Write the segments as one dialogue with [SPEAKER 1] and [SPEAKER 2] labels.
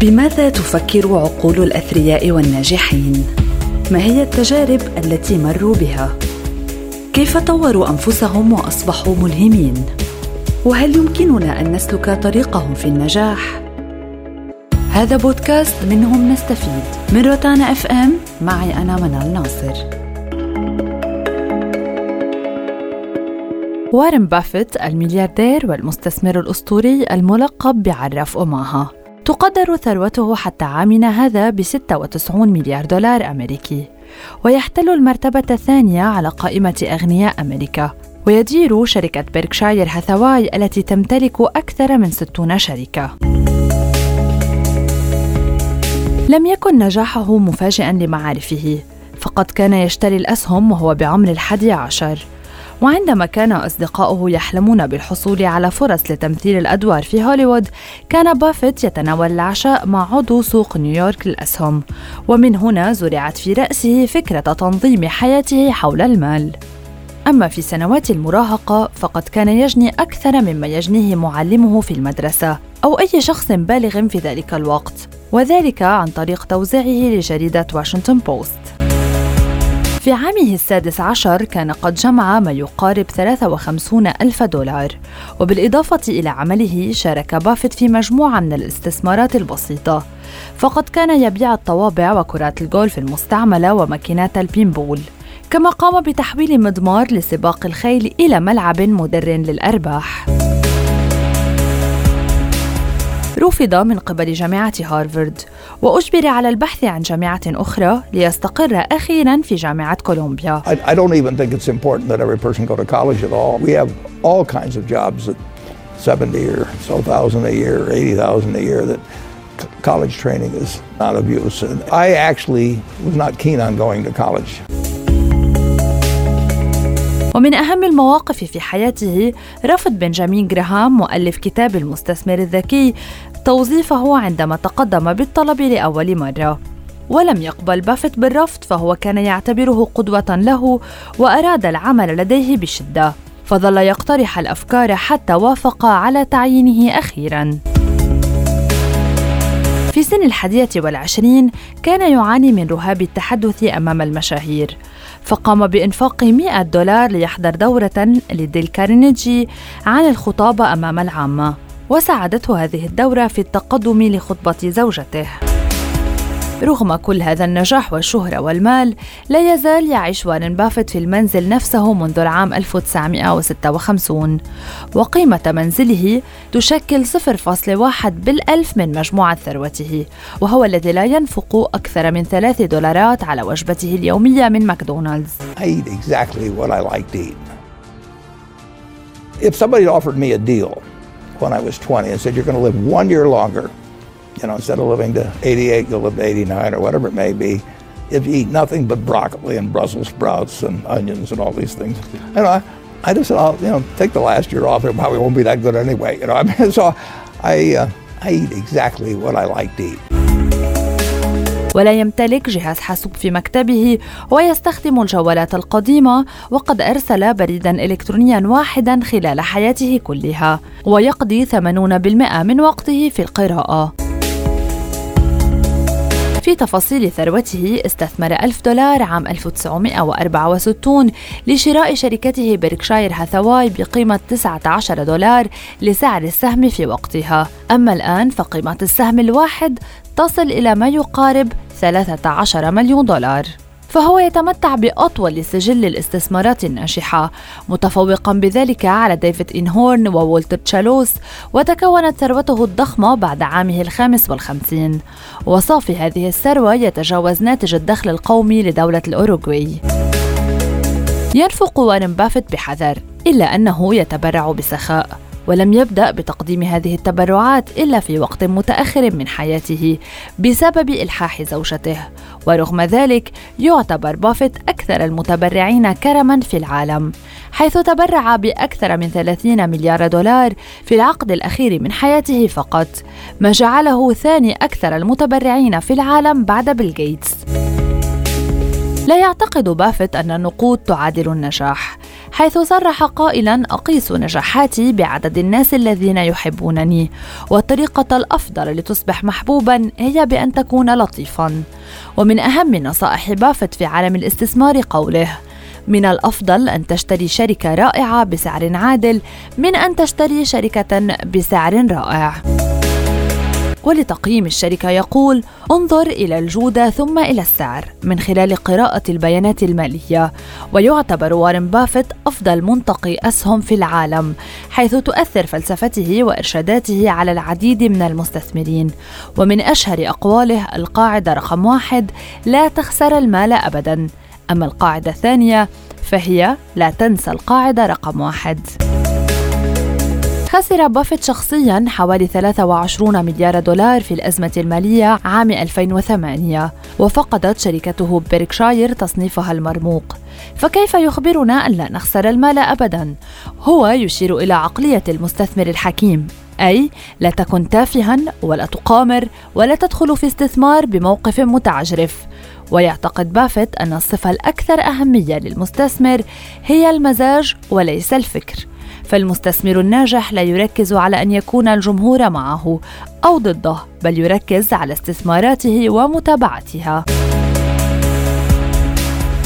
[SPEAKER 1] بماذا تفكر عقول الأثرياء والناجحين؟ ما هي التجارب التي مروا بها؟ كيف طوروا أنفسهم وأصبحوا ملهمين؟ وهل يمكننا أن نسلك طريقهم في النجاح؟ هذا بودكاست منهم نستفيد. من روتانا إف إم معي أنا منال ناصر. وارن بافيت الملياردير والمستثمر الأسطوري الملقب بعراف أوماها. تقدر ثروته حتى عامنا هذا ب 96 مليار دولار أمريكي. ويحتل المرتبة الثانية على قائمة أغنياء أمريكا. ويدير شركة بيركشاير هاثاواي التي تمتلك أكثر من 60 شركة. لم يكن نجاحه مفاجئا لمعارفه. فقد كان يشتري الأسهم وهو بعمر الحادي عشر. وعندما كان أصدقاؤه يحلمون بالحصول على فرص لتمثيل الأدوار في هوليوود كان بافيت يتناول العشاء مع عضو سوق نيويورك للأسهم ومن هنا زرعت في رأسه فكرة تنظيم حياته حول المال. أما في سنوات المراهقة فقد كان يجني أكثر مما يجنيه معلمه في المدرسة أو أي شخص بالغ في ذلك الوقت وذلك عن طريق توزيعه لجريدة واشنطن بوست. في عامه السادس عشر كان قد جمع ما يقارب 53 ألف دولار. وبالإضافة إلى عمله شارك بافيت في مجموعة من الاستثمارات البسيطة. فقد كان يبيع الطوابع وكرات الجولف المستعملة وماكينات ال pinball. كما قام بتحويل مضمار لسباق الخيل إلى ملعب مدر للأرباح. رفض من قبل جامعة هارفارد وأجبر على البحث عن جامعة أخرى ليستقر أخيرا في جامعة كولومبيا
[SPEAKER 2] I, don't even think it's important that every person go to college at all. We have all kinds of jobs at 70 or so thousand a year, 80,000 a year that college training is not of use. And I actually was not keen on going to college.
[SPEAKER 1] ومن أهم المواقف في حياته رفض بنجامين جراهام مؤلف كتاب المستثمر الذكي توظيفه عندما تقدم بالطلب لأول مرة. ولم يقبل بافيت بالرفض فهو كان يعتبره قدوة له وأراد العمل لديه بشدة. فظل يقترح الأفكار حتى وافق على تعيينه أخيراً. في سن الحادية والعشرين كان يعاني من رهاب التحدث أمام المشاهير. فقام بإنفاق 100 دولار ليحضر دورة لديل كارنيجي عن الخطابة أمام العامة وساعدته هذه الدورة في التقدم لخطبة زوجته. رغم كل هذا النجاح والشهرة والمال لا يزال يعيش وارن بافيت في المنزل نفسه منذ العام 1956 وقيمة منزله تشكل 0.1 بالألف من مجموعة ثروته وهو الذي لا ينفق أكثر من ثلاث دولارات على وجبته اليومية من ماكدونالدز
[SPEAKER 2] I eat exactly what I like to eat. If somebody offered me a deal when I was 20 and said, You're going to live one year longer, you know, instead of living to 88, you'll live to 89 or whatever it may be, if you eat nothing but broccoli and Brussels sprouts and onions and all these things. You know, I, I just said, I'll, you know, take the last year off. It probably won't be that good anyway. You know, I mean, so I, uh, I eat exactly what I like to eat.
[SPEAKER 1] ولا يمتلك جهاز حاسوب في مكتبه ويستخدم الجوالات القديمة وقد أرسل بريدا إلكترونيا واحدا خلال حياته كلها ويقضي 80% من وقته في القراءة في تفاصيل ثروته استثمر ألف دولار عام 1964 لشراء شركته بركشاير هاثاواي بقيمة 19 دولار لسعر السهم في وقتها. أما الآن فقيمة السهم الواحد تصل إلى ما يقارب 13 مليون دولار. فهو يتمتع بأطول سجل الاستثمارات الناجحة متفوقا بذلك على ديفيد أينهورن وولتر تشالوس وتكونت ثروته الضخمة بعد عامه الخامس والخمسين. وصافي هذه الثروة يتجاوز ناتج الدخل القومي لدولة الأوروغواي. ينفق وارن بافيت بحذر إلا أنه يتبرع بسخاء. ولم يبدأ بتقديم هذه التبرعات إلا في وقت متأخر من حياته بسبب إلحاح زوجته ورغم ذلك يعتبر بافيت أكثر المتبرعين كرما في العالم حيث تبرع بأكثر من 30 مليار دولار في العقد الأخير من حياته فقط ما جعله ثاني أكثر المتبرعين في العالم بعد بيل جيتس. لا يعتقد بافيت أن النقود تعادل النجاح حيث صرح قائلا أقيس نجاحاتي بعدد الناس الذين يحبونني والطريقة الأفضل لتصبح محبوبا هي بأن تكون لطيفا. ومن أهم نصائح بافت في عالم الاستثمار قوله من الأفضل أن تشتري شركة رائعة بسعر عادل من أن تشتري شركة بسعر رائع. ولتقييم الشركة يقول انظر إلى الجودة ثم إلى السعر من خلال قراءة البيانات المالية. ويعتبر وارن بافيت أفضل منتقي أسهم في العالم حيث تؤثر فلسفته وإرشاداته على العديد من المستثمرين. ومن أشهر أقواله القاعدة رقم واحد لا تخسر المال أبداً. أما القاعدة الثانية فهي لا تنسى القاعدة رقم واحد. خسر بافيت شخصيا حوالي 23 مليار دولار في الأزمة المالية عام 2008 وفقدت شركته بيركشاير تصنيفها المرموق. فكيف يخبرنا أن لا نخسر المال أبدا؟ هو يشير إلى عقلية المستثمر الحكيم أي لا تكن تافها ولا تقامر ولا تدخل في استثمار بموقف متعجرف. ويعتقد بافيت أن الصفة الأكثر أهمية للمستثمر هي المزاج وليس الفكر. فالمستثمر الناجح لا يركز على أن يكون الجمهور معه أو ضده بل يركز على استثماراته ومتابعتها.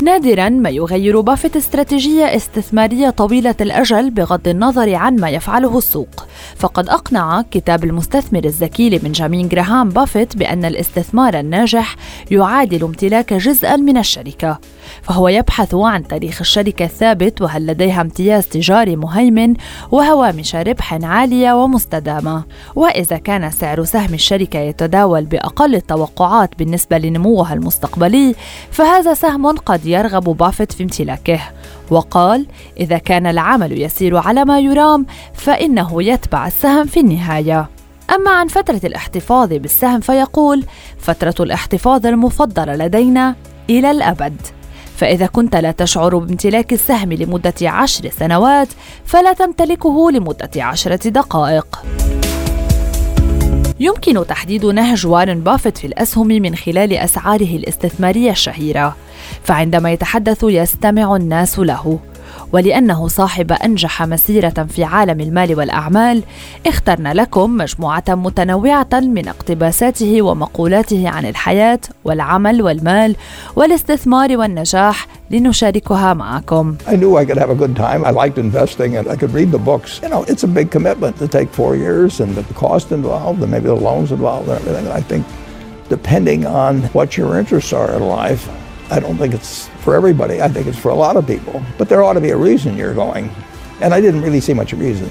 [SPEAKER 1] نادرا ما يغير بافيت استراتيجية استثمارية طويلة الأجل بغض النظر عن ما يفعله السوق. فقد أقنع كتاب المستثمر الذكي لبنجامين جراهام بافيت بأن الاستثمار الناجح يعادل امتلاك جزءا من الشركة. فهو يبحث عن تاريخ الشركة الثابت وهل لديها امتياز تجاري مهيمن وهوامش ربح عالية ومستدامة. وإذا كان سعر سهم الشركة يتداول بأقل التوقعات بالنسبة لنموها المستقبلي فهذا سهم قد يرغب بافيت في امتلاكه. وقال إذا كان العمل يسير على ما يرام فإنه يتبع السهم في النهاية. أما عن فترة الاحتفاظ بالسهم فيقول فترة الاحتفاظ المفضلة لدينا إلى الأبد. فإذا كنت لا تشعر بامتلاك السهم لمدة عشر سنوات فلا تمتلكه لمدة عشرة دقائق. يمكن تحديد نهج وارن بافيت في الأسهم من خلال أسعاره الاستثمارية الشهيرة. فعندما يتحدث يستمع الناس له ولأنه صاحب أنجح مسيرة في عالم المال والأعمال اخترنا لكم مجموعة متنوعة من اقتباساته ومقولاته عن الحياة والعمل والمال والاستثمار والنجاح لنشاركها معكم.
[SPEAKER 2] I knew I could have a good time. I liked investing and I could read the books. You know, it's a big commitment to take four years and the cost involved and maybe the loans involved and everything. I think depending on what your interests are in life, I don't think it's for everybody. I think it's for a lot of people. But there ought to be a reason you're going. And I didn't really see much reason.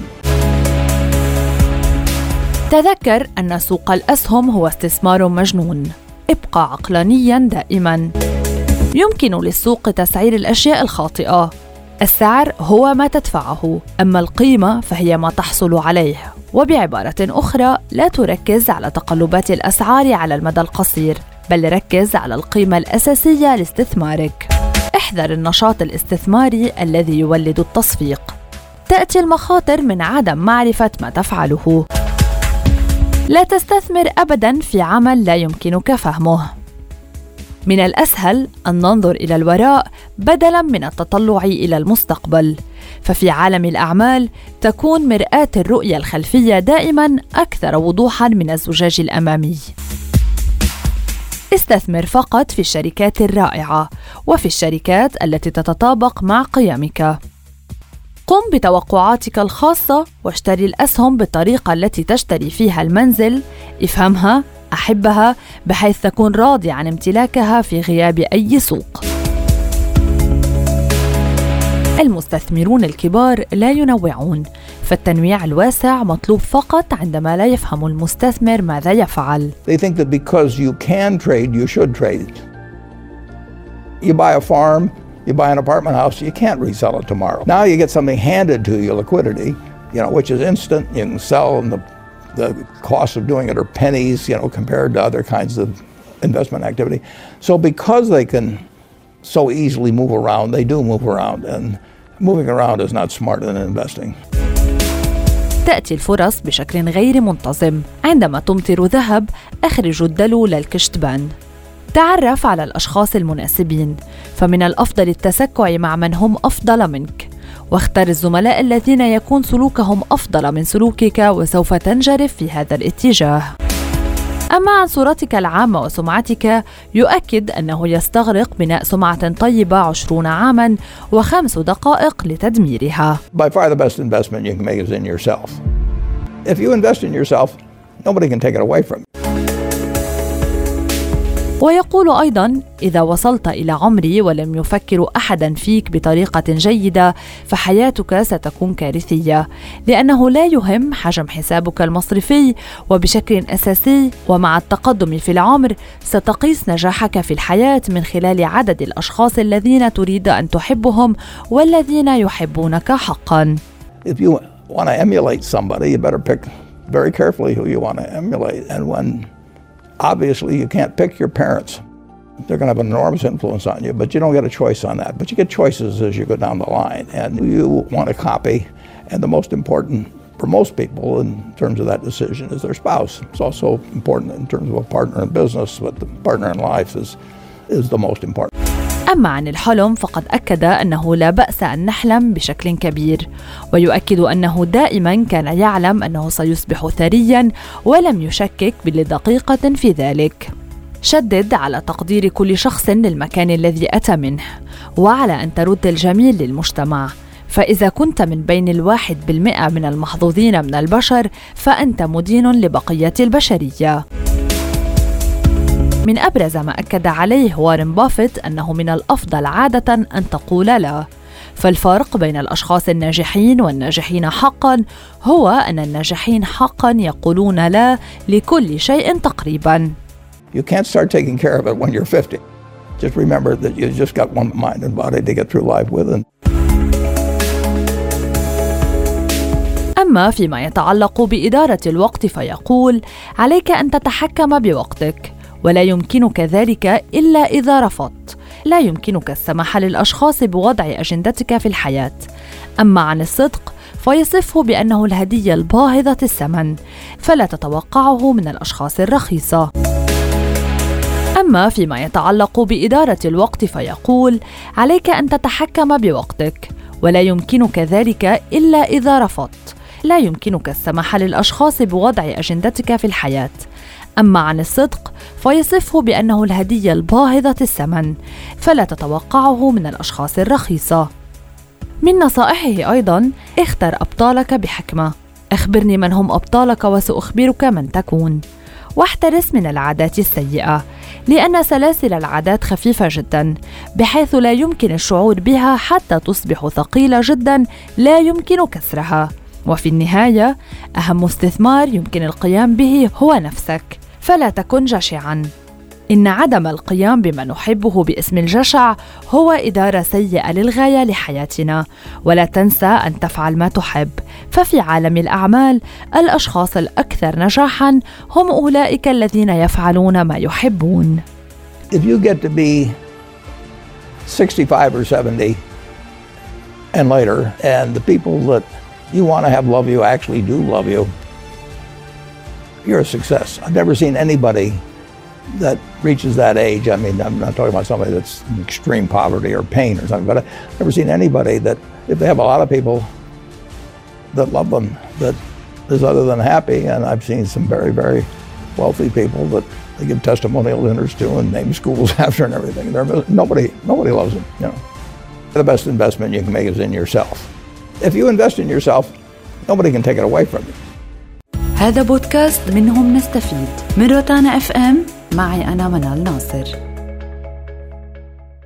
[SPEAKER 1] تذكر أن سوق الأسهم هو استثمار مجنون. ابقى عقلانيا دائما. يمكن للسوق تسعير الأشياء الخاطئة. السعر هو ما تدفعه، أما القيمة فهي ما تحصل عليه. وبعبارة أخرى لا تركز على تقلبات الأسعار على المدى القصير بل ركز على القيمة الأساسية لاستثمارك. احذر النشاط الاستثماري الذي يولد التصفيق. تأتي المخاطر من عدم معرفة ما تفعله. لا تستثمر أبدا في عمل لا يمكنك فهمه. من الأسهل أن ننظر إلى الوراء بدلا من التطلع إلى المستقبل، ففي عالم الأعمال تكون مرآة الرؤية الخلفية دائما أكثر وضوحا من الزجاج الأمامي. استثمر فقط في الشركات الرائعة وفي الشركات التي تتطابق مع قيمك. قم بتوقعاتك الخاصة واشتري الأسهم بالطريقة التي تشتري فيها المنزل، افهمها، أحبها بحيث تكون راضي عن امتلاكها في غياب أي سوق. المستثمرون الكبار لا ينوعون فالتنويع الواسع مطلوب فقط عندما لا يفهم المستثمر ماذا يفعل.
[SPEAKER 2] They think that because you can trade, you should trade. You buy a farm, you buy an apartment house, you can't resell it tomorrow. Now you get something handed to you, liquidity, you know, which is instant. You can sell, and the the cost of doing it are pennies, you know, compared to other kinds of investment activity. So because they can so easily move around, they do move around, and moving around is not smarter than investing.
[SPEAKER 1] تأتي الفرص بشكل غير منتظم. عندما تمطر ذهب أخرج الدلو للكشتبان تعرف على الأشخاص المناسبين فمن الأفضل التسكع مع من هم أفضل منك. واختر الزملاء الذين يكون سلوكهم أفضل من سلوكك وسوف تنجرف في هذا الاتجاه. أما عن صورتك العامة وسمعتك يؤكد أنه يستغرق بناء سمعة طيبة عشرون عاما وخمس دقائق لتدميرها
[SPEAKER 2] By far the best investment you can make is in yourself. If you invest in yourself, nobody can take it away from you.
[SPEAKER 1] ويقول أيضا إذا وصلت إلى عمري ولم يفكر احدا فيك بطريقة جيدة فحياتك ستكون كارثية لأنه لا يهم حجم حسابك المصرفي وبشكل أساسي ومع التقدم في العمر ستقيس نجاحك في الحياة من خلال عدد الأشخاص الذين تريد أن تحبهم والذين يحبونك حقا
[SPEAKER 2] If you want to emulate somebody, you better pick very carefully who you want to emulate. And when obviously you can't pick your parents. They're going to have an enormous influence on you, but you don't get a choice on that. But you get choices as you go down the line, and you want to copy. And the most important for most people in terms of that decision is their spouse. It's also important in terms of a partner in business, but the partner in life is, is the most important.
[SPEAKER 1] أما عن الحلم فقد أكد أنه لا بأس أن نحلم بشكل كبير ويؤكد أنه دائما كان يعلم أنه سيصبح ثريا ولم يشكك بلدقيقة في ذلك. شدد على تقدير كل شخص للمكان الذي أتى منه وعلى أن ترد الجميل للمجتمع. فإذا كنت من بين الواحد بالمئة من المحظوظين من البشر فأنت مدين لبقية البشرية. من أبرز ما أكد عليه وارن بافيت أنه من الأفضل عادة أن تقول لا فالفرق بين الأشخاص الناجحين والناجحين حقا هو أن الناجحين حقا يقولون لا لكل شيء تقريبا
[SPEAKER 2] You can't start taking care of it when you're 50. Just remember that you just got one mind and body to get through life with. And
[SPEAKER 1] أما فيما يتعلق بإدارة الوقت فيقول عليك أن تتحكم بوقتك ولا يمكنك ذلك إلا إذا رفضت. لا يمكنك السماح للأشخاص بوضع أجندتك في الحياة. أما عن الصدق فيصفه بأنه الهديه الباهظة الثمن فلا تتوقعه من الأشخاص الرخيصة. أما فيما يتعلق بإدارة الوقت فيقول عليك أن تتحكم بوقتك ولا يمكنك ذلك إلا إذا رفضت. لا يمكنك السماح للأشخاص بوضع أجندتك في الحياة. أما عن الصدق فيصفه بأنه الهدية الباهظة الثمن فلا تتوقعه من الأشخاص الرخيصة. من نصائحه أيضا اختر أبطالك بحكمة. أخبرني من هم أبطالك وسأخبرك من تكون. واحترس من العادات السيئة لأن سلاسل العادات خفيفة جدا بحيث لا يمكن الشعور بها حتى تصبح ثقيلة جدا لا يمكن كسرها. وفي النهاية أهم استثمار يمكن القيام به هو نفسك. فلا تكن جشعا. إن عدم القيام بما نحبه باسم الجشع هو إدارة سيئة للغاية لحياتنا، ولا تنسى أن تفعل ما تحب، ففي عالم الأعمال الأشخاص الأكثر نجاحًا هم أولئك الذين يفعلون ما يحبون.
[SPEAKER 2] If you get to be 65 or 70 and later, and the people that you want to have love you actually do love you, you're a success. I've never seen anybody that reaches that age. I mean, I'm not talking about somebody that's in extreme poverty or pain or something, but I've never seen anybody that, if they have a lot of people that love them, that is other than happy. And I've seen some very, very wealthy people that they give testimonial dinners to and name schools after and everything. They're, nobody, nobody loves them. You know, the best investment you can make is in yourself. If you invest in yourself, nobody can take it away from you.
[SPEAKER 1] هذا بودكاست منهم نستفيد من روتانا اف ام. معي أنا منال ناصر.